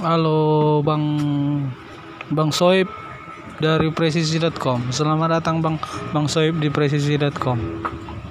Halo Bang Bang Soib dari presisi.com. Selamat datang Bang Bang Soib di presisi.com.